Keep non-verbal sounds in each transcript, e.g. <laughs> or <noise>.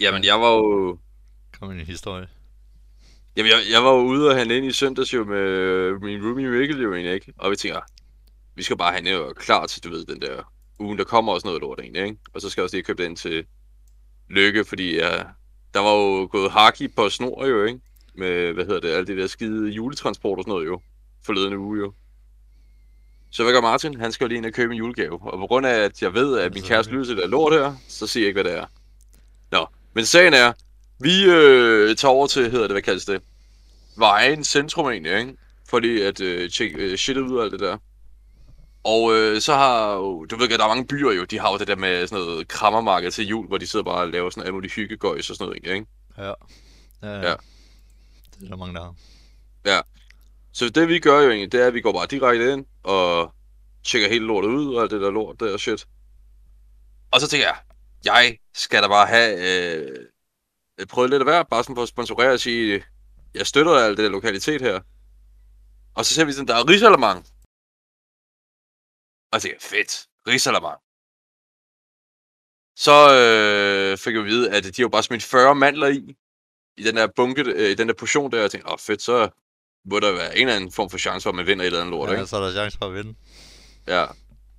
Jamen, jeg var jo... Kom en historie. Jamen, jeg, jeg var jo ude og handle ind i søndags jo med min roomie Mikkel jo egentlig, ikke? Og vi tænker, vi skal bare handle jo klar til, du ved, den der ugen, der kommer også noget lort egentlig, ikke? Og så skal jeg også lige købe det ind til Lykke, fordi ja, der var jo gået haki på snor jo, ikke? Med, hvad hedder det, alt det der skide juletransport og sådan noget jo, forleden uge jo. Så hvad gør Martin? Han skal jo lige ind og købe en julegave. Og på grund af, at jeg ved, at min kæreste lytter til det lort her, så siger jeg ikke, hvad det er. Men sagen er, vi øh, tager over til, hedder det, hvad kaldes det? Vejen centrum egentlig, ikke? Fordi at øh, tjekke øh, shit ud og alt det der. Og øh, så har jo, du ved at der er mange byer jo, de har jo det der med sådan noget krammermarked til jul, hvor de sidder bare og laver sådan alle mulige hyggegøjs og sådan noget, ikke? Ja. Ja, Ja. ja. Det er der mange, der har. Ja. Så det vi gør jo egentlig, det er, at vi går bare direkte ind og tjekker hele lortet ud og alt det der lort der shit. Og så tænker jeg, jeg skal da bare have øh, prøvet lidt af hver, bare sådan for at sponsorere og sige, jeg støtter alt det der lokalitet her. Og så ser vi sådan, der er risalemang. Og jeg tænker, fedt, risalemang. Så øh, fik jeg at vide, at de har jo bare smidt 40 mandler i, i den der bunke, øh, i den der portion der, og jeg tænkte, åh oh, fedt, så må der være en eller anden form for chance for, at man vinder et eller andet lort, Ja, ikke? så er der chance for at vinde. Ja.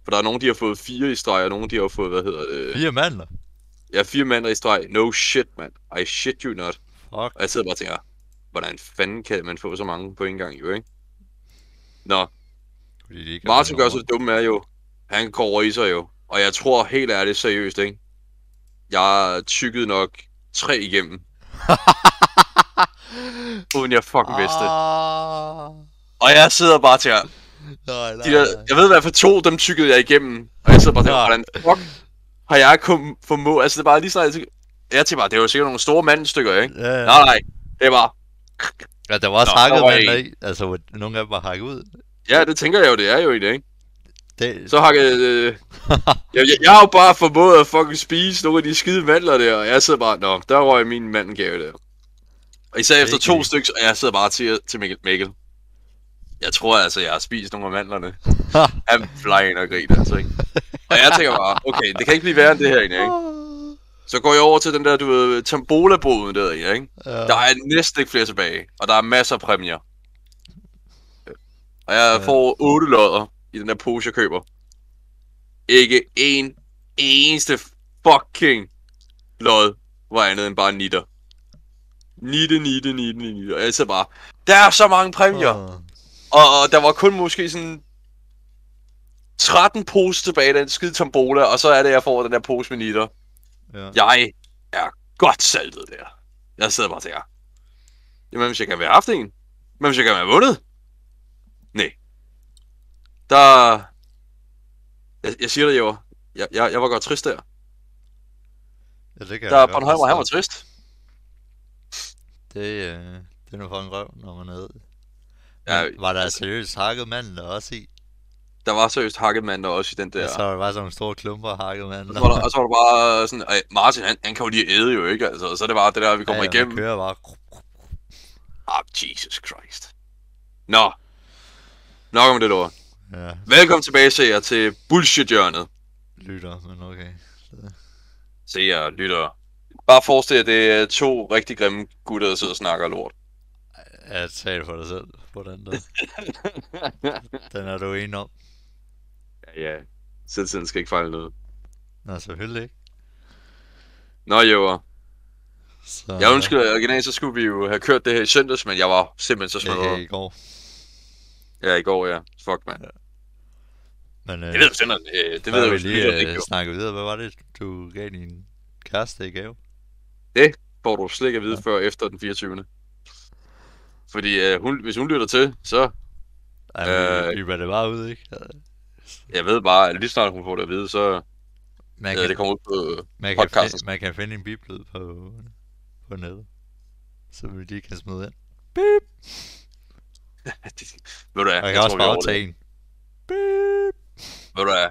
For der er nogen, de har fået fire i streg, og nogen, de har fået, hvad hedder det? Fire mandler. Ja, fire mandler i streg. No shit, man. I shit you not. Fuck. Og jeg sidder bare og tænker, hvordan fanden kan man få så mange på en gang, jo, ikke? Nå, Fordi Martin gør så dumme er jo, han går i sig jo. Og jeg tror helt ærligt seriøst, ikke? Jeg tykkede nok tre igennem. <laughs> uden jeg fucking vidste det. Ah. Og jeg sidder bare til at, Nej, nej, de der, nej. jeg ved i hvert fald to, dem tykkede jeg igennem. Og jeg sidder bare Ja. hvordan fuck har jeg kun formået? Altså det er bare lige snart, jeg tænker, jeg tænker bare, det jo sikkert nogle store mandstykker, ikke? Ja, ja. Nej, nej, det bare, Ja, der var også Nå, hakket var mandler en. i. Altså, nogle af dem var hakket ud. ja, det tænker jeg jo, det er jo i det, ikke? Det, Så har jeg, øh, <laughs> jeg, jeg, jeg har jo bare formået at fucking spise nogle af de skide mandler der, og jeg sidder bare, nå, der røg min mandelgave der. Og især efter to Ikke. stykker, og jeg sidder bare til, til Mikkel, Mikkel. Jeg tror altså, jeg har spist nogle af mandlerne. <laughs> Han flying og griner, altså, ikke? <laughs> <laughs> Og jeg tænker bare, okay, det kan ikke blive værre end det her egentlig, ikke? Så går jeg over til den der, du ved, tambola-boden der, ikke? ja. Der er næsten ikke flere tilbage, og der er masser af præmier. Og jeg Ja. får 8 lodder i den der pose, jeg køber. Ikke en eneste fucking lod var andet end bare nitter. Nitte, nitte, nitte, nitte. Og jeg bare, der er så mange præmier. Åh. Og, og der var kun måske sådan 13 poser tilbage den skide tombola, og så er det, jeg får den der pose med nitter. Ja. Jeg er godt saltet der. Jeg sidder bare og tænker, jamen hvis jeg kan have haft en, men hvis jeg kan have vundet, nej. Der, jeg, jeg siger det jo, jeg, jeg, jeg var godt trist der. Ja, det kan Der jeg godt Bornholm, han var trist. Det, øh, det er nu for en røv, når man er nede. Ja, var der seriøst hakket mandler også i? Der var seriøst hakket mand der også i den der. Ja. Så var der bare sådan nogle store klumper af hakket Og så var der, og så var der bare sådan, Ej, Martin, han, han kan jo lige æde jo, ikke? Altså, så er det bare det der, vi kommer ja, igennem. Man kører bare. Ah, Jesus Christ. Nå. Nok om det lort. Ja, Velkommen tilbage, seere, til Bullshit-hjørnet. lytter, men okay. Seere, lytter. Bare forestil jer, det er to rigtig grimme gutter, der sidder og snakker lort. Ja, tal for dig selv den der. <laughs> Den er du enig om. Ja, ja. Selvtiden skal ikke fejle noget. Nå, selvfølgelig ikke. Nå, jo. Så, Jeg undskylder, originalt så skulle vi jo have kørt det her i søndags, men jeg var simpelthen så Ja, smadret. i går. Ja, i går, ja. Fuck, mand. Men øh, Det ved du sådan, øh, det ved vi du lige ikke, øh, jo. snakke videre. Hvad var det, du gav din kæreste i gave? Får du slet ikke at vide Ja. før efter den 24. Fordi øh, hun, hvis hun lytter til, så Ej, Øh, vi var det bare ud, ikke? Jeg ved bare, at lige snart hun får det at vide, så Man kan, det kommer ud på man, kan finde, man kan finde en biblyd på, på nettet. Så vi lige kan smide ind. <laughs> ved du hvad, Man kan også bare det. tage en. Ved du hvad,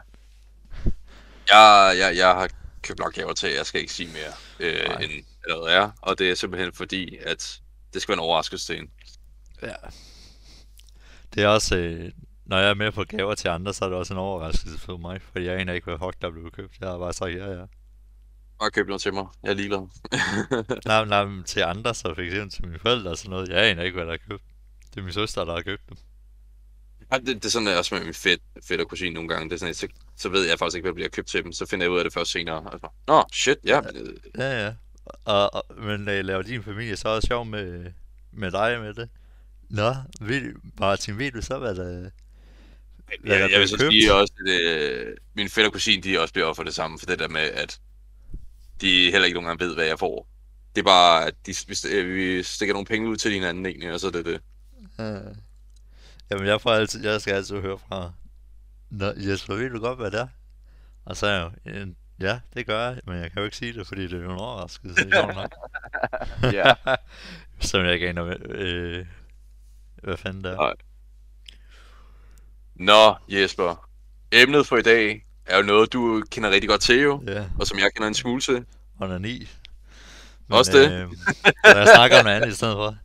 jeg, jeg, jeg har købt nok gaver til, jeg skal ikke sige mere, øh, Nej. end allerede er. Og det er simpelthen fordi, at det skal være en overraskelse til en. Ja. Det er også, øh, når jeg er med på gaver til andre, så er det også en overraskelse for mig. Fordi jeg aner ikke, hvad fuck der blev købt. Jeg har bare sagt ja, ja. Bare køb noget til mig. Jeg er ligeglad. <laughs> nej, nej, men til andre, så for eksempel til mine forældre og sådan noget. Jeg aner ikke, hvad der er købt. Det er min søster, der har købt dem. Ja, det, det er sådan, at jeg også med min fedt, fedt og kusine nogle gange. Det er sådan, at så, så ved jeg faktisk ikke, hvad der bliver købt til dem. Så finder jeg ud af det først senere. Altså, Nå, shit, ja. øh, Ja, ja. Og, og, men øh, laver din familie så også sjov med, med dig med det? Nå, ved, Martin, ved du så, hvad der, der Jeg, jeg vil så sige også, at øh, min fætter og kusine, de også bliver offer det samme. For det der med, at de heller ikke nogen gange ved, hvad jeg får. Det er bare, at de, vi, øh, vi stikker nogle penge ud til hinanden egentlig, og så er det det. Ja. Jamen, jeg, får altid, jeg skal altid høre fra, Nå, Jesper, ved du godt, hvad det er? Og så er jeg jo, "Øh, ja, det gør jeg, men jeg kan jo ikke sige det, fordi det er jo en overraskelse, det er sjovt nok. <laughs> Ja. <laughs> Som jeg ikke aner, hvad- øh, hvad fanden det er. Nej. Nå, Jesper. Emnet for i dag er jo noget, du kender rigtig godt til jo, Ja, og som jeg kender en smule til. onani. Også det? Øh, lad os snakke om noget andet i stedet for.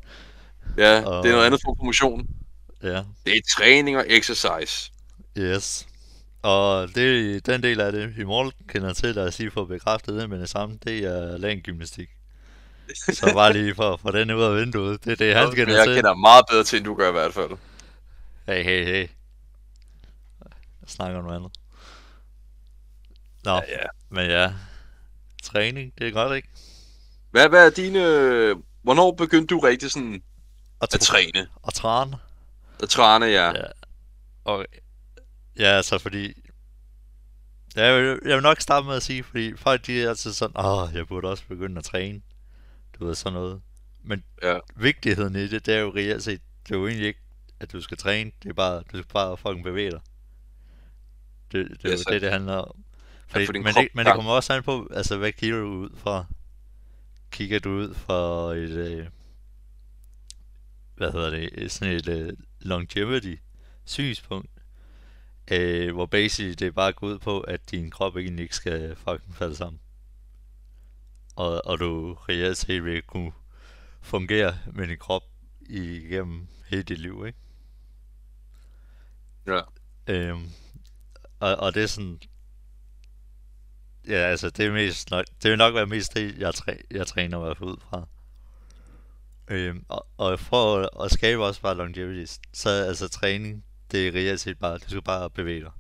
Ja, Og- det er noget andet for promotion. Ja, Det er træning og exercise. yes. Og det, den del af det, i morgen kender til, lad os sige for at bekræfte det med det samme, det er længdgymnastik. Så bare lige for, for den ud af vinduet. Det er det, han Men kender jeg til. kender meget bedre til, end du gør i hvert fald. Hey, hey, hey. Jeg snakker om noget andet. Nå, Ja, ja. men ja. Træning, det er godt, ikke? Hvad, hvad er dine... Hvornår begyndte du rigtig sådan Og, at træne? og træne. At træne, ja. Ja. Og, ja, altså fordi... Jeg vil, jeg vil nok starte med at sige, fordi folk de er altid sådan, åh, jeg burde også begynde at træne. Du ved, sådan noget. Men Ja. vigtigheden i det, det er jo reelt set, det er jo egentlig ikke, at du skal træne. Det er bare, du skal bare fucking bevæge dig. Det, det er Ja, jo det, det handler om. Fordi, din men, krop det, men det kommer også an på, altså hvad kigger du ud fra? Kigger du ud fra et, øh, hvad hedder det, et- sådan et øh, longevity synspunkt, øh, hvor basically det bare går ud på, at din krop egentlig ikke skal fucking falde sammen. Og, og du reelt set vil kunne fungere med din krop igennem hele dit liv, ikke? Ja. Øhm, og, og det er sådan... Ja, altså, det er mest nok, det vil nok være mest det, jeg, træ, jeg træner fald ud fra. Øhm, og, og for at, at skabe også bare longevity, så er altså træning, det er reelt set bare, du skal bare bevæge dig.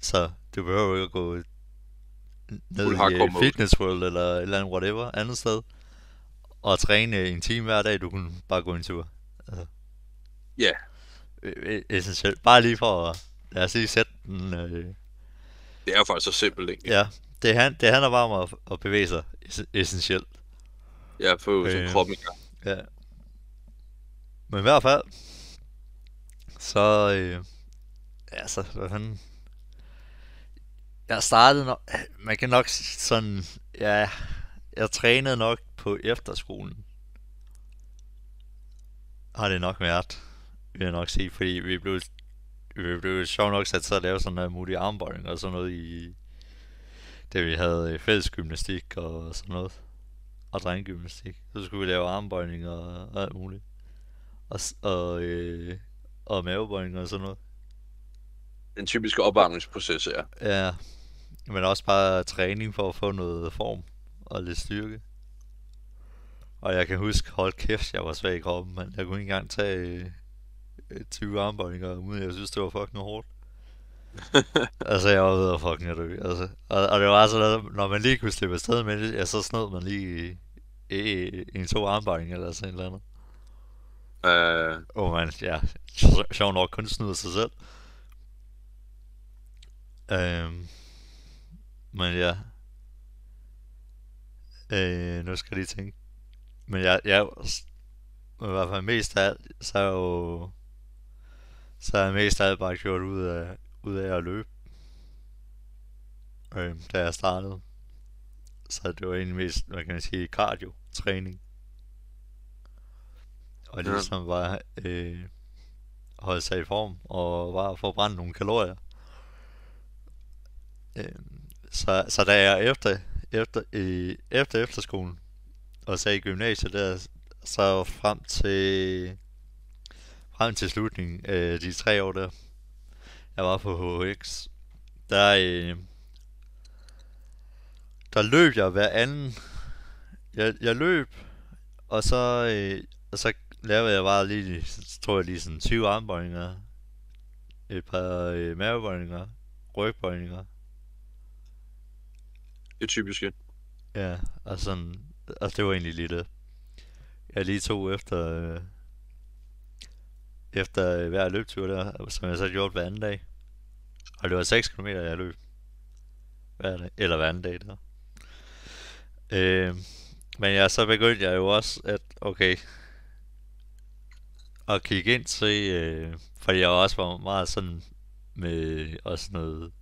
Så du behøver ikke at gå ned i. Fitness World eller et eller andet whatever, andet sted, og træne en time hver dag, du kunne bare gå en tur. Altså, Ja. øh, øh, essentielt. Bare lige for at, lad os lige sætte den, øh, Det er jo faktisk så simpelt, ikke? ja, det, han, det handler bare om at, at bevæge sig, ess- essentielt. Ja, få Øh. kroppen i gang. Ja. Men i hvert fald, så, øh, altså, hvad fanden, jeg startede nok, man kan nok sådan, ja, jeg trænede nok på efterskolen. Har det nok været, vil jeg nok sige, fordi vi blev, vi blev sjovt nok sat til at lave sådan noget mulig armbøjning og sådan noget i, da vi havde øh, fælles gymnastik og sådan noget og drenggymnastik. Så skulle vi lave armbøjning og, og alt muligt. Og, og, øh, og mavebøjning og sådan noget. Den typiske opvarmningsproces, ja. Ja, men også bare træning for at få noget form og lidt styrke. Og jeg kan huske, hold kæft, jeg var svag i kroppen, men jeg kunne ikke engang tage 20 armbøjninger, uden jeg synes, det var fucking hårdt. <laughs> altså, jeg var ved at fucking at dø. Altså, og, og det var sådan noget, når man lige kunne slippe afsted med det, ja, så snød man lige i, i, en to armbøjninger eller sådan et eller andet. Øh, Åh oh, man, ja, sj- sjov nok kun snyder sig selv. Øhm, men ja. Øh, nu skal jeg lige tænke. Men jeg, jeg, i hvert fald mest af alt, så er jo, så er jeg mest af alt bare gjort ud af, ud af at løbe. Øhm, da jeg startede. Så det var egentlig mest, hvad kan man sige, cardio, træning. Og Ja. ligesom bare øh, holde sig i form og bare forbrænde nogle kalorier. Øh, så, så da jeg efter, efter, i, efter efterskolen og så i gymnasiet der, så frem til frem til slutningen af de tre år der, jeg var på HX, der, øh, der løb jeg hver anden. Jeg, jeg løb, og så, øh, og så lavede jeg bare lige, tror jeg lige sådan 20 armbøjninger, et par øh, mavebøjninger, rygbøjninger, Det er typisk, ja. ja, og sådan, og det var egentlig lige det. Jeg lige tog efter, øh, efter hver løbetur der, som jeg så gjorde hver anden dag. Og det var 6 km, jeg løb. Hver dag, eller hver anden dag der. Øh, men ja, så begyndte jeg jo også, at okay, at kigge ind til, øh, fordi jeg også var meget sådan med også noget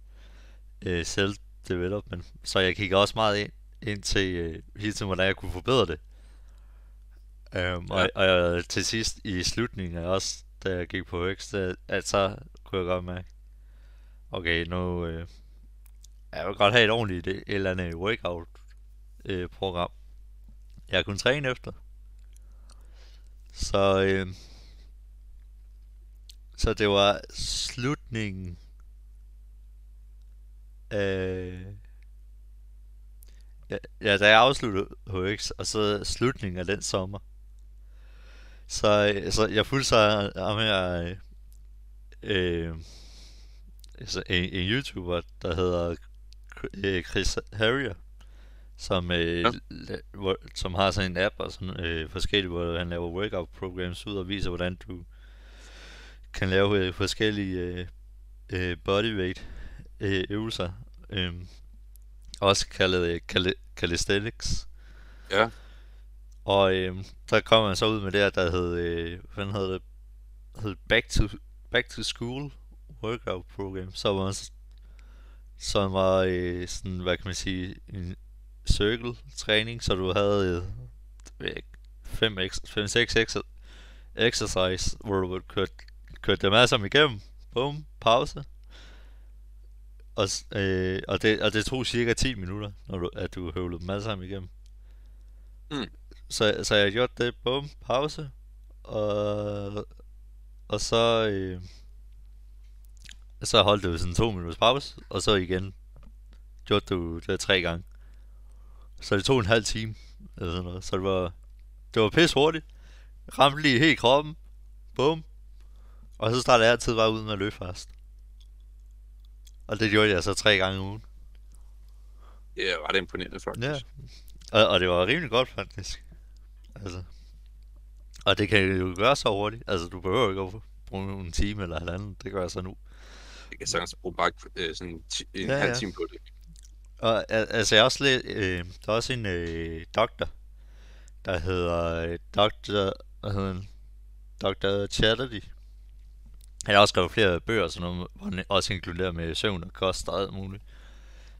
øh, self-development, så jeg kiggede også meget ind, ind til øh, hele tiden, hvordan jeg kunne forbedre det. Um, og, og jeg, til sidst i slutningen af også, da jeg gik på X, at, at så kunne jeg godt mærke, okay, nu øh, jeg vil godt have et ordentligt et eller andet workout øh, program, jeg kunne træne efter. Så, øh, så det var slutningen af... Ja, ja, da jeg afsluttede HX, og så slutningen af den sommer. Så, øh, så jeg fulgte så ham her... Øh, altså en, en YouTuber, der hedder øh, Chris Harrier, som, øh, Ja. la- som har sådan en app og sådan øh, forskellige, hvor han laver workout programs ud og viser, hvordan du kan lave øh, forskellige øh, øh, bodyweight øh, øvelser. Øh, også kaldet øh, cali- calisthenics. Ja. Og øh, der kom man så ud med det der hed, øh, hvad hed det, hed Back to, Back to School Workout Program, så var, så, som var øh, sådan, hvad kan man sige, en circle træning, så du havde øh, 5-6 exercise, hvor du kørte, kørte dem alle sammen igennem. Bum, pause. Og, øh, og, det, og det tog cirka 10 minutter, når du, at du høvlede dem alle sammen igennem. Mm. Så, så jeg gjorde det, bum, pause. Og, og så, øh, så holdt du sådan to minutters pause, og så igen gjorde du det tre gange. Så det tog en halv time, eller sådan noget. Så det var, det var pisse hurtigt. Ramte lige helt kroppen. Bum. Og så startede jeg altid bare ud med at løbe fast. Og det gjorde jeg så tre gange om ugen. Det er ret imponerende, faktisk. Ja. Og, og det var rimelig godt, faktisk. Altså. Og det kan jo gøre så hurtigt. Altså, du behøver ikke at bruge en time eller halvanden. Det gør jeg så nu. Jeg kan sagtens bruge bare øh, sådan en Ja, halv ja. time på det. Og al- altså, jeg også lidt, øh, der er også en øh, doktor, der hedder øh, Dr. Hvad hedder han? Dr. Chatterjee. Han har også skrevet flere bøger, sådan noget, hvor han også inkluderer med søvn og kost og alt muligt.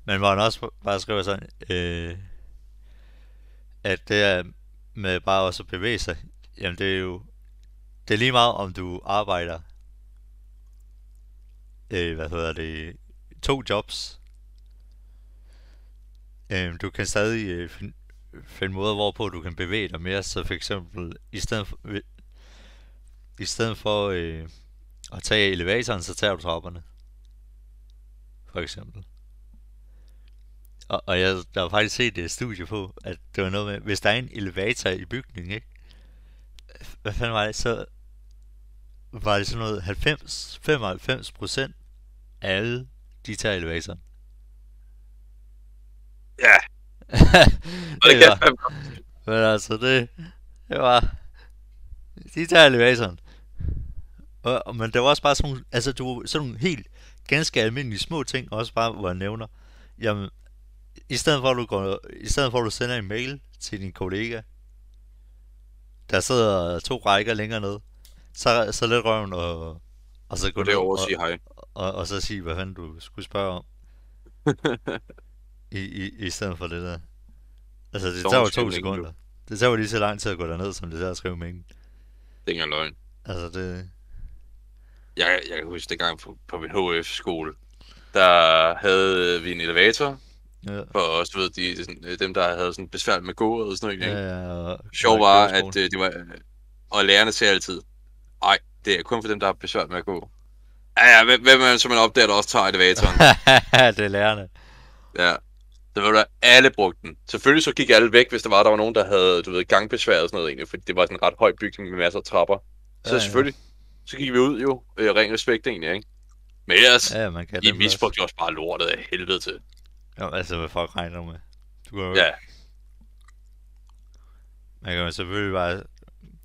Men hvor han også bare skriver sådan, øh, at det er med bare også at bevæge sig, jamen det er jo, det er lige meget om du arbejder, øh, hvad hedder det, to jobs, øh, du kan stadig øh, finde, finde måder, hvorpå du kan bevæge dig mere. Så for eksempel, i stedet for, i stedet for øh, at tage elevatoren, så tager du trapperne. For eksempel. Og, og jeg der har faktisk set et studie på, at det var noget med, hvis der er en elevator i bygningen, ikke? Hvad fanden var det? Så var det sådan noget 90, 95 procent af alle, de tager elevatoren. Ja, <laughs> det var, men altså, det, det var... De tager elevatoren. Og, og, men det var også bare sådan nogle, altså, du, sådan nogle helt ganske almindelige små ting, også bare, hvor jeg nævner, jamen, i stedet for, at du går, i stedet for, at du sender en mail til din kollega, der sidder to rækker længere ned, så, så lidt røven og, og så gå ned og, og sige hej. og, og, så sige, hvad fanden du skulle spørge om, <laughs> i, i, i stedet for det der. Altså, det tager jo to sekunder. enkelt. Det tager jo lige så lang tid at gå derned, som det tager at skrive mailen. Det er ikke løgn. Altså, det... Jeg, jeg kan huske det gang på, på min HF-skole. Der havde vi en elevator, Ja, for du ved, de, sådan, øh, dem, der havde sådan besvær med gå og sådan noget. ja, ikke? ja, og, Sjov og var, at øh, det var... øh, Og lærerne sagde altid, nej, det er kun for dem, der har besvær med at gå. Ja, ja, hvem, hvem er det, som man opdager, der også tager elevatoren? <laughs> det er lærerne. ja. Så var der, alle brugte den. Selvfølgelig så gik alle væk, hvis der var, der var nogen, der havde, du ved, gangbesvær og sådan noget egentlig, fordi det var sådan en ret høj bygning med masser af trapper. Så Ja, ja, ja. selvfølgelig, så gik vi ud jo, øh, ren respekt egentlig, ikke? Men ellers, Ja, man kan I misbrugte også bare lortet af helvede til. Jo, altså, hvad folk regner med. Du kan jo, Ja, Man kan jo selvfølgelig bare...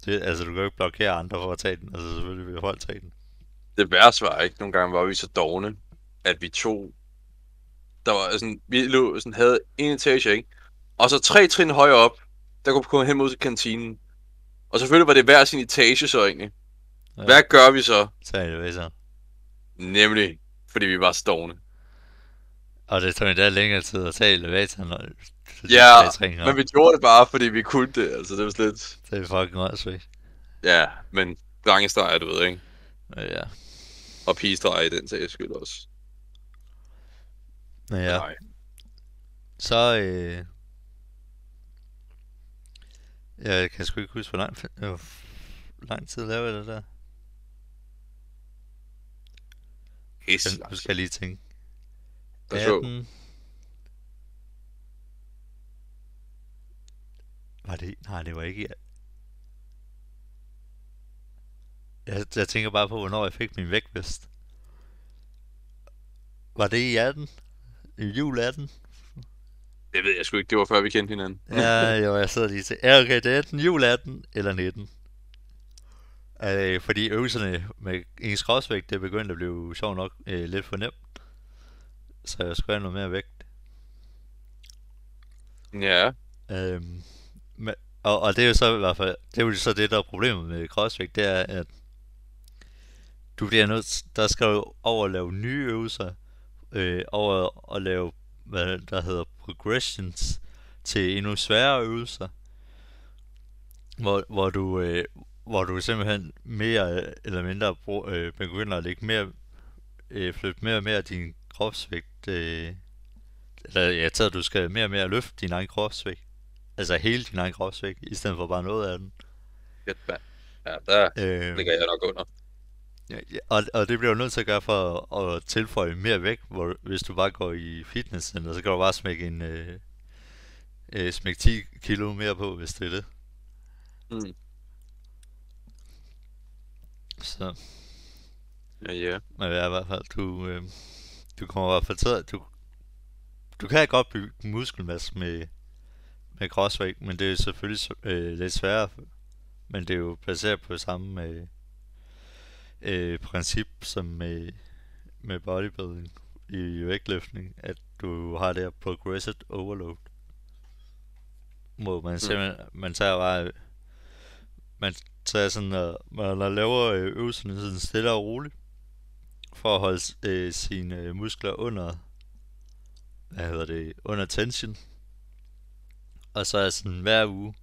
Det, altså, du kan jo ikke blokere andre for at tage den. Altså, selvfølgelig vil folk tage den. det værste var ikke, nogle gange var vi så dogne, at vi tog, der var sådan, vi lå, sådan, havde en etage, ikke? Og så tre trin højere op, der kunne komme hen mod til kantinen. Og selvfølgelig var det hver sin etage så egentlig. Ja. Hvad gør vi så? Tag elevatoren. Nemlig, fordi vi var stående. Og det tog endda længere tid at tage elevatoren. Og, Ja, træninger. Men vi gjorde det bare, fordi vi kunne det, altså det var slet... Det er fucking åndssvagt. Ja, men drengestreger, du ved, ikke? Ja. Og pigestreger i den sags skyld også. Ja. Nej. Så, øh... Jeg kan sgu ikke huske, hvor lang, øh, lang tid lavede jeg det der. Pisse, Jeg, nu skal jeg lige tænke. Der så. 18... Var det... Nej, det var ikke... Jeg, jeg tænker bare på, hvornår jeg fik min vægtvest. Var det i 18? I jul 18? Det ved jeg sgu ikke, det var før vi kendte hinanden. <laughs> Ja, jo, jeg sidder lige til. Ja, okay, det er enten jul 18 eller 19. Øh, fordi øvelserne med ens kropsvægt, det begyndte at blive sjov nok øh, lidt for nemt. Så jeg skulle have noget mere vægt. Ja, Øhm, men, og, og det er jo så i hvert fald, det er jo så det, der er problemet med crossfit, det er, at du bliver nødt, der skal du over at lave nye øvelser, øh, over at lave, hvad der hedder progressions, til endnu sværere øvelser, hvor, hvor du, øh, hvor du simpelthen mere eller mindre brug, øh, begynder at lægge mere, øh, flytte mere og mere din kropsvægt, øh, eller jeg tager, at du skal mere og mere løfte din egen kropsvægt. Altså hele din egen kropsvægt, i stedet for bare noget af den. fedt, mand. Ja, der Øh, ligger jeg nok under. ja, ja, og, og det bliver du nødt til at gøre for at, at tilføje mere vægt, hvor hvis du bare går i fitnesscenter, så kan du bare smække en øh, øh, smække 10 kilo mere på, hvis det er det. Mm. Så, Ja, ja. men ja, i hvert fald, du, øh, du kommer i hvert fald til at, du, du kan godt bygge muskelmasse med, med crossfit, men det er selvfølgelig øh, lidt sværere, men det er jo baseret på samme øh, øh, princip som med, med bodybuilding i vægtløftning, at du har det her progressive overload, hvor man simpelthen, man tager bare, man tager sådan, uh, man laver øh, øvelserne sådan stille og roligt, for at holde øh, sine øh, muskler under, hvad hedder det, under tension. Og så er sådan hver uge,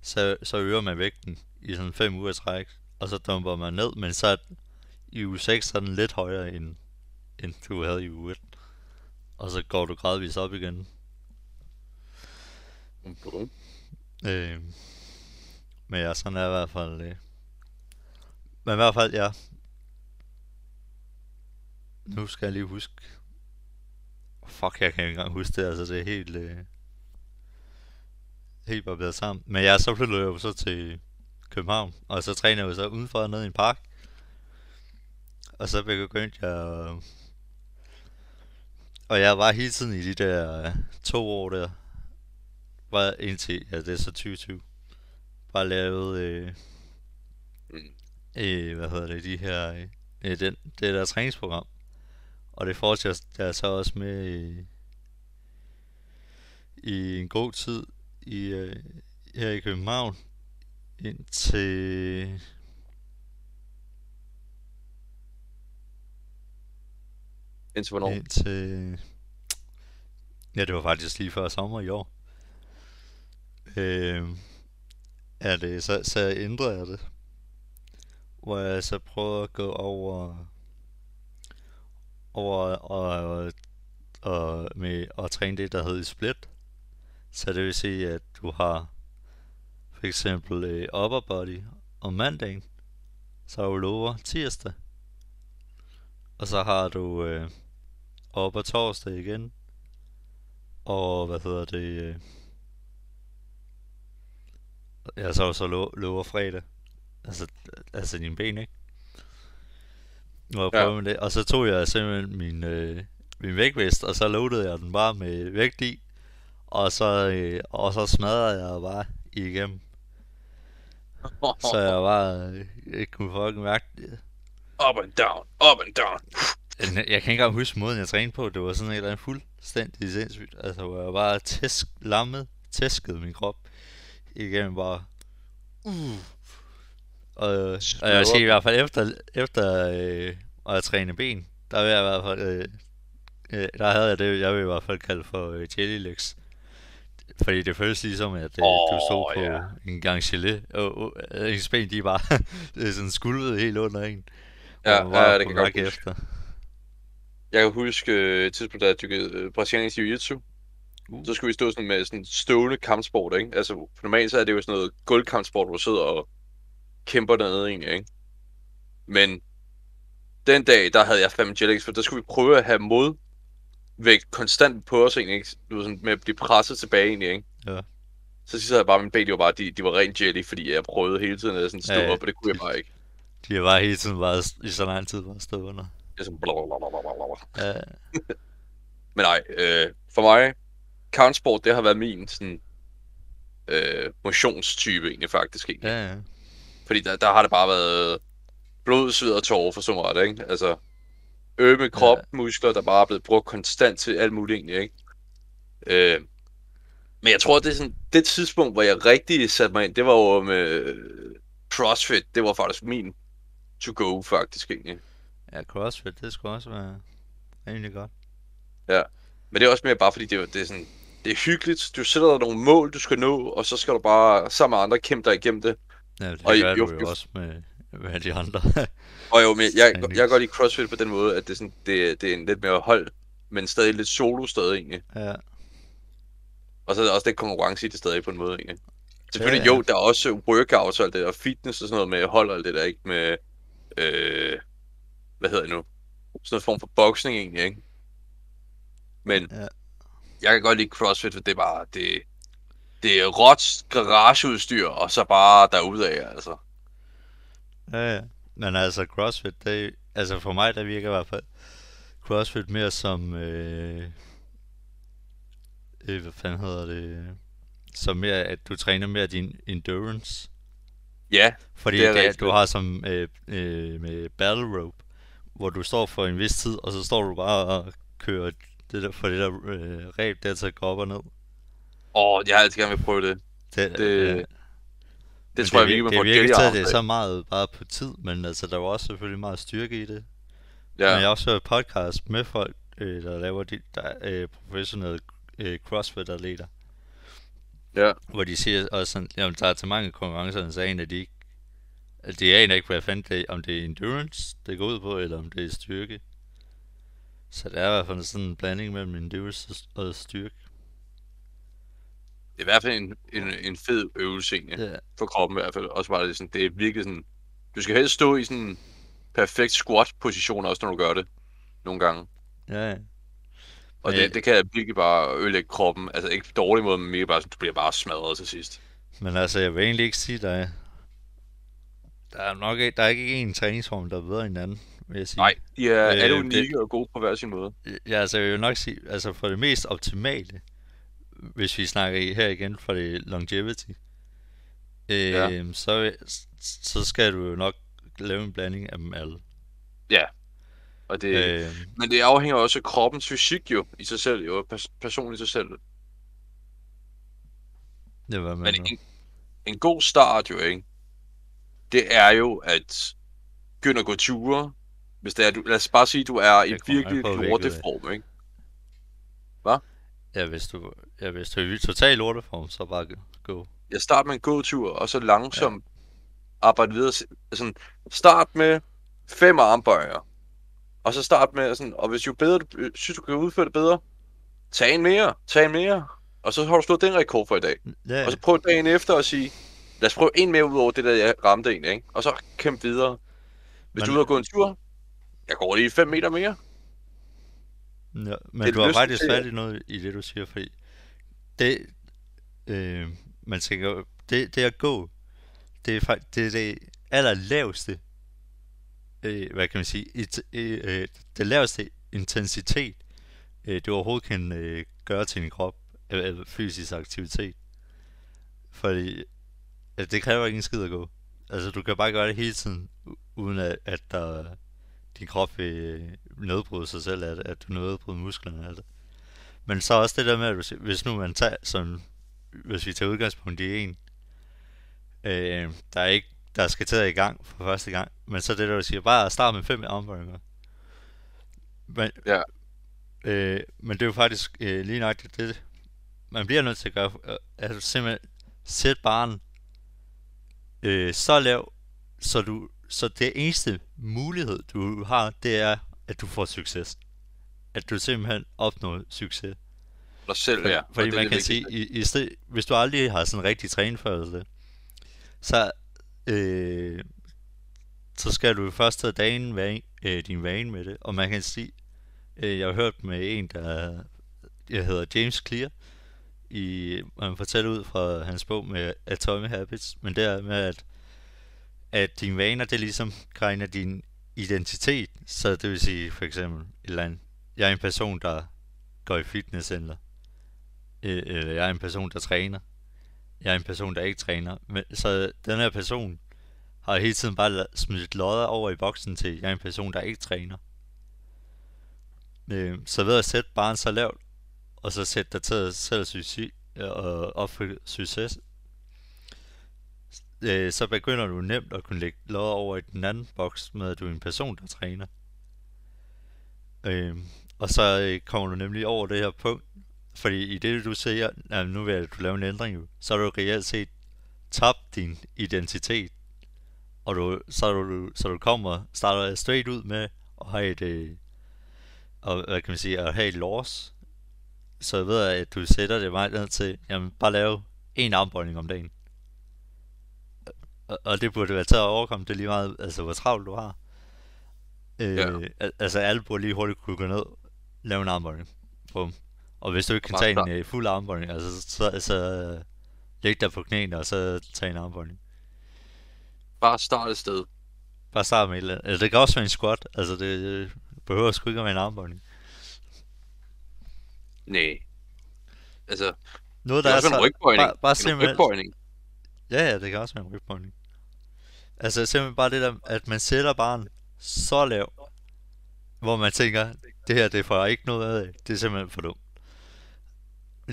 så, så øger man vægten i sådan 5 uger træk, og så dumper man ned, men så er i uge 6 så er den lidt højere end, end du havde i uge 1. Og så går du gradvist op igen. Bum. Øh, men ja, sådan er i hvert fald... Øh. Men i hvert fald, ja. Nu skal jeg lige huske... Fuck, jeg kan ikke engang huske det, altså det er helt... Øh, helt barberet sammen. Men ja, så flyttede jeg jo så til København, og så træner jeg jo så udenfor nede i en park. Og så begyndte jeg... Og jeg var hele tiden i de der to år der, bare indtil, ja det er så 2020, bare lavet, øh, Mm. øh, hvad hedder det, de her, øh, den, det der træningsprogram. Og det fortsætter jeg så også med i, i en god tid i, øh, her i København, indtil, Indtil hvornår? indtil, ja det var faktisk lige før sommer i år. Øh, er det, så, så ændrede jeg det. Hvor jeg så prøver at gå over over og, og, med at træne det, der hedder split. Så det vil sige, at du har for eksempel øh, upper body om mandagen, så har du lower tirsdag, og så har du øh, upper torsdag igen, Og hvad hedder det? øh, Ja, så så lover fredag. Altså, altså dine ben, ikke? Nu jeg Ja. prøve med det. Og så tog jeg simpelthen min, øh, min vægtvest, og så loadede jeg den bare med vægt i. Og så, øh, og så smadrede jeg bare igennem. Så <laughs> jeg bare øh, ikke kunne fucking mærke det. Up and down, up and down. Jeg jeg kan ikke engang huske måden, jeg trænede på. Det var sådan et eller andet fuldstændig sindssygt. Altså, hvor jeg bare tæsk, lammet, tæskede min krop igennem bare. Uh. Og, og jeg vil sige i hvert fald efter, efter øh, at have trænet ben, der vil jeg i hvert fald, øh, øh, der havde jeg det, jeg vil i hvert fald kalde for øh, jelly legs. Fordi det føles ligesom, at øh, oh, du stod på ja. en gang gelé, og, og øh, ens ben, de bare <laughs> sådan skulvede helt under en. Ja, bare ja, det kan jeg godt huske. efter. Jeg kan huske øh, et tidspunkt, da jeg dykkede øh, brasiliansk jiu-jitsu. Uh. Så skulle vi stå sådan med sådan stående kampsport, ikke? Altså, normalt så er det jo sådan noget gulvkampsport, hvor du sidder og kæmper dernede egentlig, ikke? Men den dag, der havde jeg fandme jetlags, for der skulle vi prøve at have modvægt konstant på os egentlig, ikke? Du ved, sådan med at blive presset tilbage egentlig, ikke? Ja. Så sidder jeg bare, mine ben, de var bare, de, de var rent jelly, fordi jeg prøvede hele tiden at sådan stå Ja, op, og det kunne jeg bare ikke. De har bare hele tiden bare i så lang tid bare stået under. Jeg er sådan blablabla. Ja, <laughs> Men nej, øh, for mig, kampsport, det har været min sådan, øh, motionstype egentlig faktisk. Egentlig. ja, ja. Fordi der, der har det bare været blod, sved og tårer for så meget, ikke? Altså, ømme krop, muskler, der bare er blevet brugt konstant til alt muligt egentlig, ikke? Øh, men jeg tror, det er sådan, det tidspunkt, hvor jeg rigtig satte mig ind, det var jo med øh, CrossFit. Det var faktisk min to go, faktisk, egentlig. ja, CrossFit, det skulle også være rimelig godt. Men det er også mere bare fordi, det er, det er sådan, det er hyggeligt. Du sætter dig nogle mål, du skal nå, og så skal du bare sammen med andre kæmpe dig igennem det. Ja, det Og gør jo- du jo jo- også med, med de andre. <laughs> Og jo, men jeg, jeg, jeg godt lide CrossFit på den måde, at det er, sådan, det, det er en lidt mere hold, men stadig lidt solo stadig egentlig. ja, Og så er der også lidt konkurrence i det stadig på en måde egentlig. Selvfølgelig Ja, ja, jo, der er også workouts og alt det der, fitness og sådan noget med hold og alt det der, ikke med, øh, hvad hedder det nu? Sådan noget form for boxing egentlig, ikke? Men Ja. jeg kan godt lide CrossFit, for det er bare, det, det er råt garageudstyr, og så bare derudad, altså. ja, ja. Men altså, CrossFit, det, altså for mig, der virker i hvert fald CrossFit mere som, øh, øh, hvad fanden hedder det, som mere, at du træner mere din endurance. Ja, Fordi Det er det rigtigt. du har som øh, øh, med battle rope, hvor du står for en vis tid, og så står du bare og kører det der, for det der øh, ræb der til at gå op og ned. Og jeg har altid gerne vil prøve det. Det, Det- øh, Det men tror jeg vir- virkelig, man det at arm det er af. så meget bare på tid, men altså, der er jo også selvfølgelig meget styrke i det. Ja. Men jeg har også hørt podcast med folk, øh, der laver de, der, er, øh, professionelle øh, CrossFit-atleter, Ja. hvor de siger også sådan, jamen, der er til mange konkurrencer, så aner de ikke, at de aner ikke, hvad fanden det er, om det er endurance, det går ud på, eller om det er styrke. Så det er i hvert fald sådan en blanding mellem endurance og styrke. Det er i hvert fald en, en, en fed øvelse egentlig, Ja, for kroppen i hvert fald. Også bare det, sådan, det er virkelig sådan, du skal helst stå i sådan en perfekt squat-position også, når du gør det. Nogle gange. ja, ja. Og det, det kan virkelig bare ødelægge kroppen. Altså ikke på dårlig måde, men mere bare du bliver bare smadret til sidst. Men altså, jeg vil egentlig ikke sige, der er, der er nok der er ikke en træningsform, der er bedre end den anden, vil jeg sige. Nej, de er Øh, alle det- unikke og gode på hver sin måde. Ja, altså jeg vil nok sige, altså for det mest optimale, hvis vi snakker i, her igen for det longevity, øh, Ja. så, så skal du jo nok lave en blanding af dem alle. Og det, øh. Men det afhænger også af kroppens fysik jo, i sig selv, jo, pers- personen i sig selv. det var Men en, en god start jo, ikke? Det er jo at begynde at gå ture. Hvis det er, du, lad os bare sige, du er i virkelig lorteform, ikke? Ja, hvis du, ja, hvis du er i total lorteform, så bare gå. Jeg start med en gåtur, og så langsomt ja. arbejde videre. Sådan, start med fem armbøjer. Og så start med sådan, og hvis jo bedre du øh, synes, du kan udføre det bedre, tag en mere, tag en mere. Og så har du slået den rekord for i dag. Ja, Og så prøv dagen efter at sige, lad os prøve en mere ud over det, der jeg ramte egentlig, ikke? Og så kæmpe videre. Hvis Men- du er ude og gå en tur, jeg går lige 5 meter mere. Ja, men Det du har faktisk fat i noget i det, du siger, fordi det, øh, man tænker, det, det at gå, det er faktisk det, er det aller laveste, øh, hvad kan man sige, it, øh, øh, det laveste intensitet, øh, du overhovedet kan øh, gøre til din krop, øh, øh, fysisk aktivitet. Fordi altså, det kræver ikke en skid at gå. Altså, du kan bare gøre det hele tiden, uden at, at der, din krop vil nedbryde sig selv af det, at du nedbryder musklerne af det. Men så også det der med, at hvis, hvis nu man tager, sådan, hvis vi tager udgangspunkt i en, øh, der er ikke, der skal til at i gang for første gang, men så det der, du siger, bare start med fem armbøjninger. Men, Ja. øh, men det er jo faktisk øh, lige nøjagtigt det, man bliver nødt til at gøre, øh, at du simpelthen sætte barnen øh, så lav, så du så det eneste mulighed, du har, det er, at du får succes. At du simpelthen opnår succes. dig selv, ja. fordi man det kan sige, i, i sted, hvis du aldrig har sådan rigtig trænet før eller det, så, øh, så skal du først tage dagen vane, øh, din vane med det. Og man kan sige, øh, jeg har hørt med en, der jeg hedder James Clear, i, man fortæller ud fra hans bog med Atomic Habits, men det er med, at, at dine vaner, det ligesom kræner din identitet. Så det vil sige for eksempel, et eller andet, jeg er en person, der går i fitnesscenter. Øh, eller jeg er en person, der træner. Jeg er en person, der ikke træner. Men, så den her person har hele tiden bare smidt lodder over i boksen til, jeg er en person, der ikke træner. Øh, så ved at sætte barn så lavt, og så sætte dig til at selv succes, og opfylde succes, øh, så begynder du nemt at kunne lægge lod over i den anden boks, med at du er en person, der træner. Øh, og så øh, kommer du nemlig over det her punkt, fordi i det du siger, at nu vil du lave en ændring, så har du reelt set tabt din identitet. Og du, så, du, så du kommer, starter straight ud med at have et, øh, og, hvad kan man sige, at have et loss. Så jeg ved, at du sætter det meget ned til, jamen bare lave en armbøjning om dagen. Og, og det burde være til at overkomme det lige meget, altså hvor travlt du har. Øh, Ja. al- Altså alle burde lige hurtigt kunne gå ned, lave en armbøjning. Bum. Og hvis du ikke kan Bare tage en start. øh, fuld armbøjning, altså så, så, så læg dig på knæene, og så tage en armbøjning. Bare start et sted. Bare start med et eller andet. Altså, det kan også være en squat, altså det, det behøver sgu ikke at være en armbøjning. Nej. Altså, Noget, det der er er også en rygbøjning. bare, bare En rygbøjning. ja, ja, det kan også være en rygbøjning. Altså simpelthen bare det der, at man sætter barn så lav, hvor man tænker, det her, det får jeg ikke noget af, det er simpelthen for dumt.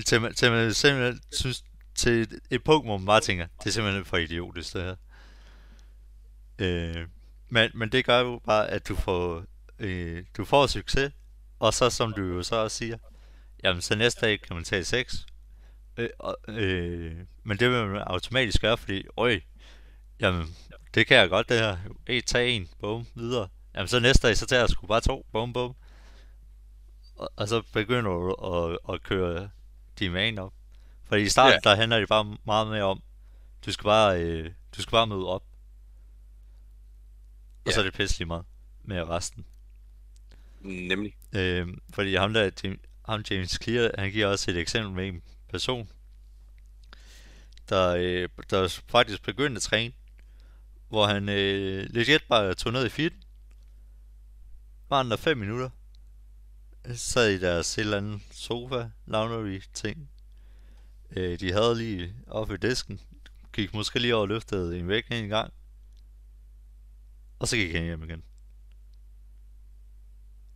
Til man, til man simpelthen synes, til et, et punkt, hvor man bare tænker, det er simpelthen for idiotisk, det her. Øh, men, men det gør jo bare, at du får, øh, du får succes, og så som du jo så også siger, jamen så næste dag kan man tage 6, øh, øh, men det vil man automatisk gøre, fordi, øj, jamen, det kan jeg godt det her, hey, tag en, bum, videre. Jamen så næste dag, så tager jeg sgu bare to, bum, bum. Og, og så begynder du at, at køre din vane op. Fordi i starten, Ja. der handler det bare meget mere om, du skal bare, øh, du skal bare møde op. Og så Ja. er det pisselig meget med resten. Nemlig. Øh, fordi ham der, Jim- ham James Clear, han giver også et eksempel med en person, der, øh, der faktisk begyndte at træne, hvor han øh, legit bare tog ned i fit, var han der 5 minutter, sad i deres et eller andet sofa, laundry ting. Øh, de havde lige oppe ved disken, gik måske lige over og løftede en vægt en gang, og så gik han hjem igen.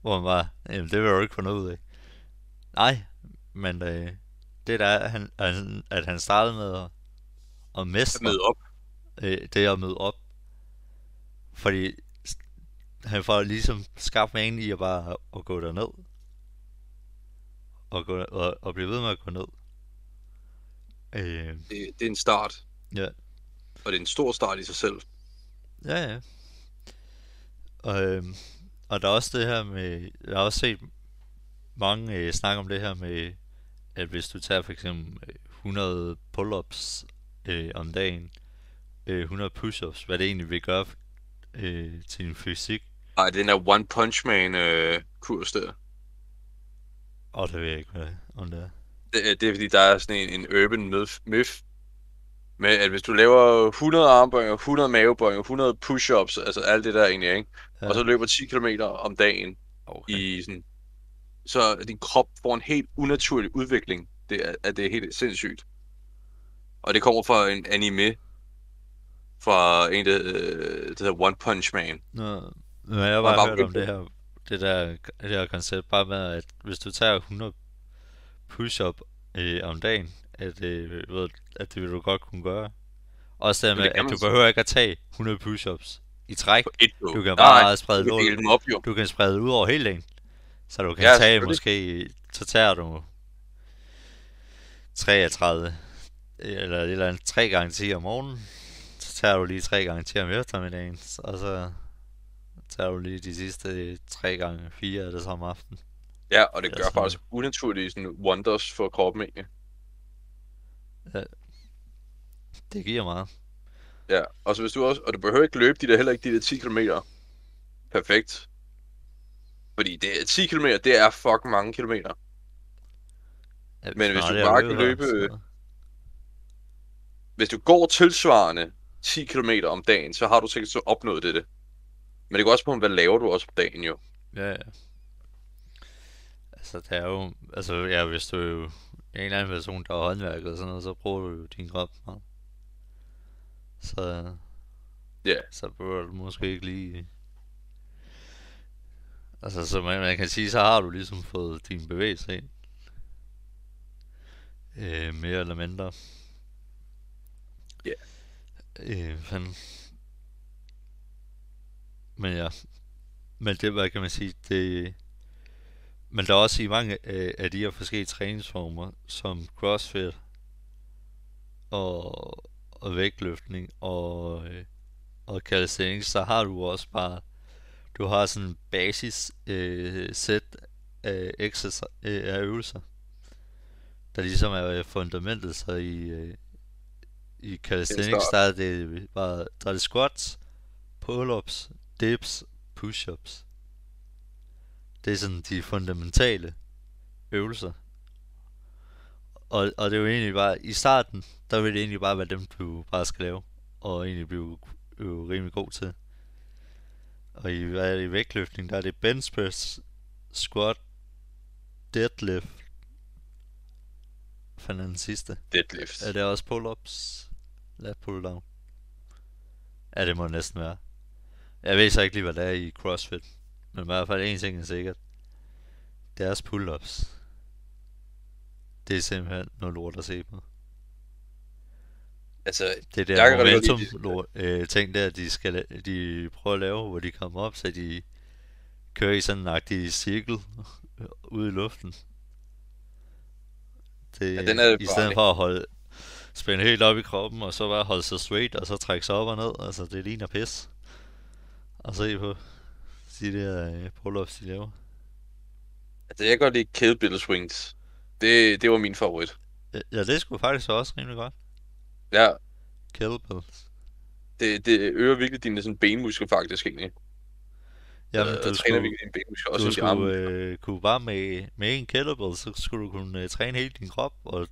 Hvor han var, jamen det vil du ikke få noget ud af. Nej, men øh, det der er, at han, at han, startede med at, at mestre Møde op øh, det at møde op. Fordi han får ligesom skabt vanen i at bare at gå derned. Og, gå, og, og blive ved med at gå ned. Øh, Det, det er en start. ja, Og det er en stor start i sig selv. ja, ja. Og, øhm, og der er også det her med, jeg har også set mange øh, snakke om det her med, at hvis du tager for eksempel øh, 100 pull-ups øh, om dagen, øh, 100 push-ups, hvad det egentlig vil gøre øh, til din fysik. Ej, den der One Punch Man øh, kurs der. Og det ved jeg ikke, hvad om det er. Det, er- det er fordi, der er sådan en, en urban myth, myth med, at hvis du laver 100 armbøjninger, 100 mavebøjninger, 100 push-ups, altså alt det der egentlig, ikke? Ja. og så løber 10 km om dagen okay. i sådan, så din krop får en helt unaturlig udvikling. Det er, at det er helt sindssygt. Og det kommer fra en anime, fra en, der, øh, der hedder One Punch Man. Nå, har jeg Bare- bare, bare hørt om det her, det der, det her koncept, bare med, at hvis du tager 100 push-up øh, om dagen, at, øh, ved, at det vil du godt kunne gøre. Også Men med, det at du behøver ikke at tage 100 push-ups i træk. Du kan Nej, bare sprede du kan op, jo. Du kan sprede det ud over hele dagen. Så du kan Ja, tage måske, så tager du 33, eller eller andet 3 gange 10 om morgenen. Tager du lige 3 gange 10 om eftermiddagen, og så tager du lige de sidste 3 gange 4 af det samme aften. Ja, og det Ja, gør sådan faktisk unaturlige sådan, wonders for kroppen, egentlig. Det giver meget. Ja, og så hvis du også, og du behøver ikke løbe de der, heller ikke de der 10 km. Perfekt. Fordi det er 10 km, det er fucking mange kilometer. Ja, Men hvis du bare kan løbe, så- Hvis du går tilsvarende 10 km om dagen, så har du sikkert så opnået det. Men det går også på, hvad laver du også på dagen jo. Ja, ja. Altså, det er jo... Altså, ja, hvis du er en eller anden person, der er håndværker og sådan noget, så bruger du jo din krop meget. Så... Ja. Så behøver du måske ikke lige... Altså, så man, man kan sige, så har du ligesom fået din bevægelse ind. Øh, mere eller mindre. Ja. Øh, men... Men ja. Men det, hvad kan man sige, det... Men der er også i mange af, af de her forskellige træningsformer, som crossfit og, og vægtløftning og, øh, og calisthenics, så har du også bare, du har sådan en basis øh, sæt af, exercise, øh, af øvelser, der ligesom er øh, fundamentet, så i, øh, i calisthenics, der er det bare, der er det squats, pull-ups, dips, push-ups. Det er sådan de fundamentale øvelser. Og, og det er jo egentlig bare, i starten, der vil det egentlig bare være dem, du bare skal lave, og egentlig blive jo rimelig god til. Og i, hvad er det, i vægtløftning, der er det bench press, squat, deadlift. Fanden den sidste? Deadlift. Er det også pull-ups? Lat pull-down? Ja, det må det næsten være. Jeg ved så ikke lige, hvad det er i CrossFit. Men i hvert fald en ting er sikkert. Deres pull-ups. Det er simpelthen noget lort at se på. Altså, Det der Jeg momentum lort, øh, ting der, de, skal, de prøver at lave, hvor de kommer op, så de kører i sådan en agtig cirkel ude i luften. Det, Ja, den er I stedet for at holde, spænde helt op i kroppen, og så bare holde sig straight, og så trække sig op og ned. Altså, det ligner pis. Og se på de der øh, pull-ups, de laver. altså, jeg kan godt lide kettlebell swings. Det, det var min favorit. Ja, Ja, det skulle faktisk også rimelig godt. Ja, Kettlebells. det, det øger virkelig dine sådan, benmuskler faktisk egentlig. Jamen, øh, du træner skulle, virkelig dine benmuskler. Også du skulle øh, kunne bare med, med en kettlebell, så skulle du kunne øh, træne hele din krop, og,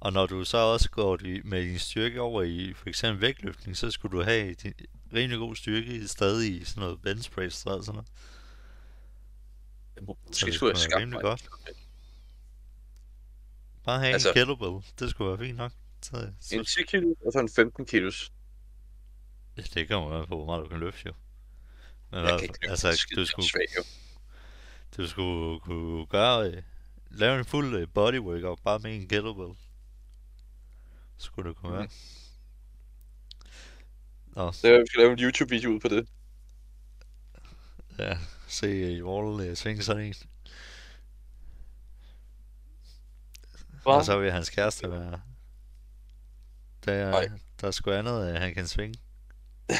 og når du så også går med din styrke over i for eksempel vægtløftning, så skulle du have din rimelig god styrke stadig i sådan noget bench press og sådan noget. Så Måske det skulle jeg skaffe mig. godt. Bare have Altså- en kettlebell, det skulle være fint nok. Så, En så, 10 kilo og så en 15 kilos. ja, det kommer an på, hvor meget du kan løfte jo. Men Jeg hvad- kan ikke altså, du skulle, svag, jo. Du skulle kunne gøre, øh, lave en fuld øh, body workout bare med en kettlebell. Skulle det kunne være. Nå, Så jeg skal lave en YouTube-video ud på det. ja, se øh, Wall øh, svinge sådan en. Og så vil hans kæreste være... Der, Nej. der er sgu andet, øh, han kan svinge. <laughs>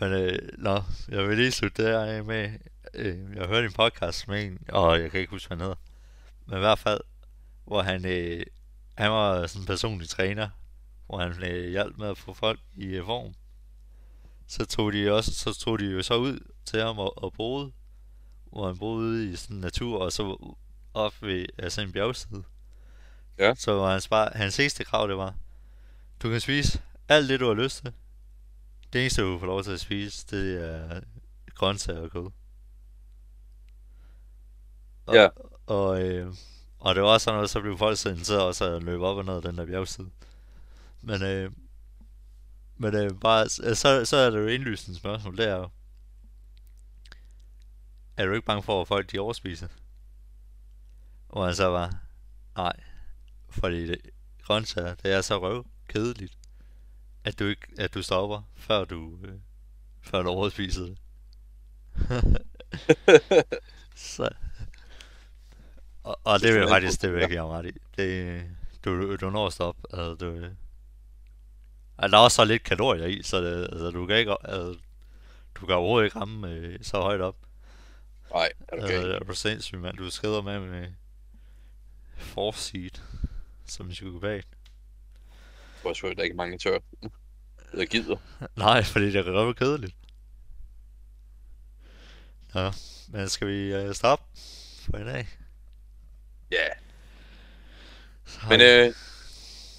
Men øh, nå, jeg vil lige slutte det her af med, øh, jeg hørte en podcast med en, og jeg kan ikke huske, hvad han hedder, men i hvert fald, hvor han, øh, han var sådan en personlig træner, hvor han øh, hjalp med at få folk i øh, form. Så tog de også, så tog de jo så ud til ham og, og boede hvor han boede ude i sådan natur, og så op ved altså en bjergside. Ja. Så var hans, bare, hans eneste krav, det var, du kan spise alt det, du har lyst til. Det eneste, du får lov til at spise, det er grøntsager og kød. Og, Ja. Og, øh, og det var også sådan noget, så blev folk så interesseret også at løbe op og ned den der bjergside. Men, øh, men øh, bare, øh, så, så er det jo indlysende spørgsmål, det er jo, er du ikke bange for, at folk de overspiser? Hvor han så var, nej, fordi det, grøntsager, det er så røv kedeligt, at du ikke, at du stopper, før du, øh, før du overspiser det. <laughs> så, og, og det vil jeg faktisk, det vil jeg give ret i. Det, du, du når at stoppe, altså du, altså, der er også så lidt kalorier i, så det, altså, du kan ikke, altså, du kan overhovedet ikke ramme øh, så højt op. Nej, er du Okay. Øh, er du sindssyg, mand? Du skrider med med force seed, som en psykopat. Jeg tror selvfølgelig, der er ikke mange tør. Jeg gider. Nej, fordi det er røv kedeligt. Nå, men skal vi øh, stoppe for i dag? Ja, Så har men øh,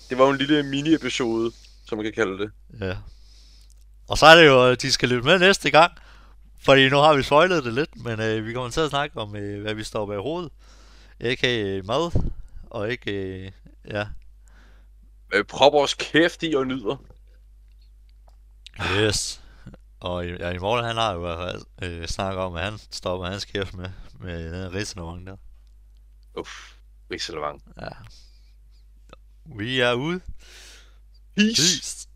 det var jo en lille mini-episode, som man kan kalde det. Ja. Og så er det jo, at de skal lytte med næste gang. Fordi nu har vi spoilet det lidt, men øh, vi kommer til at snakke om, øh, hvad vi står bag hovedet. Ikke øh, mad, og ikke, øh, ja, Øh, prop vores kæft i og nyder. Yes. Og ja, i morgen han har jo i hvert fald øh, snakket om, at han stopper hans kæft med, med den risalemang der. Uff, langt. Ja. Vi er ude. Peace! Peace.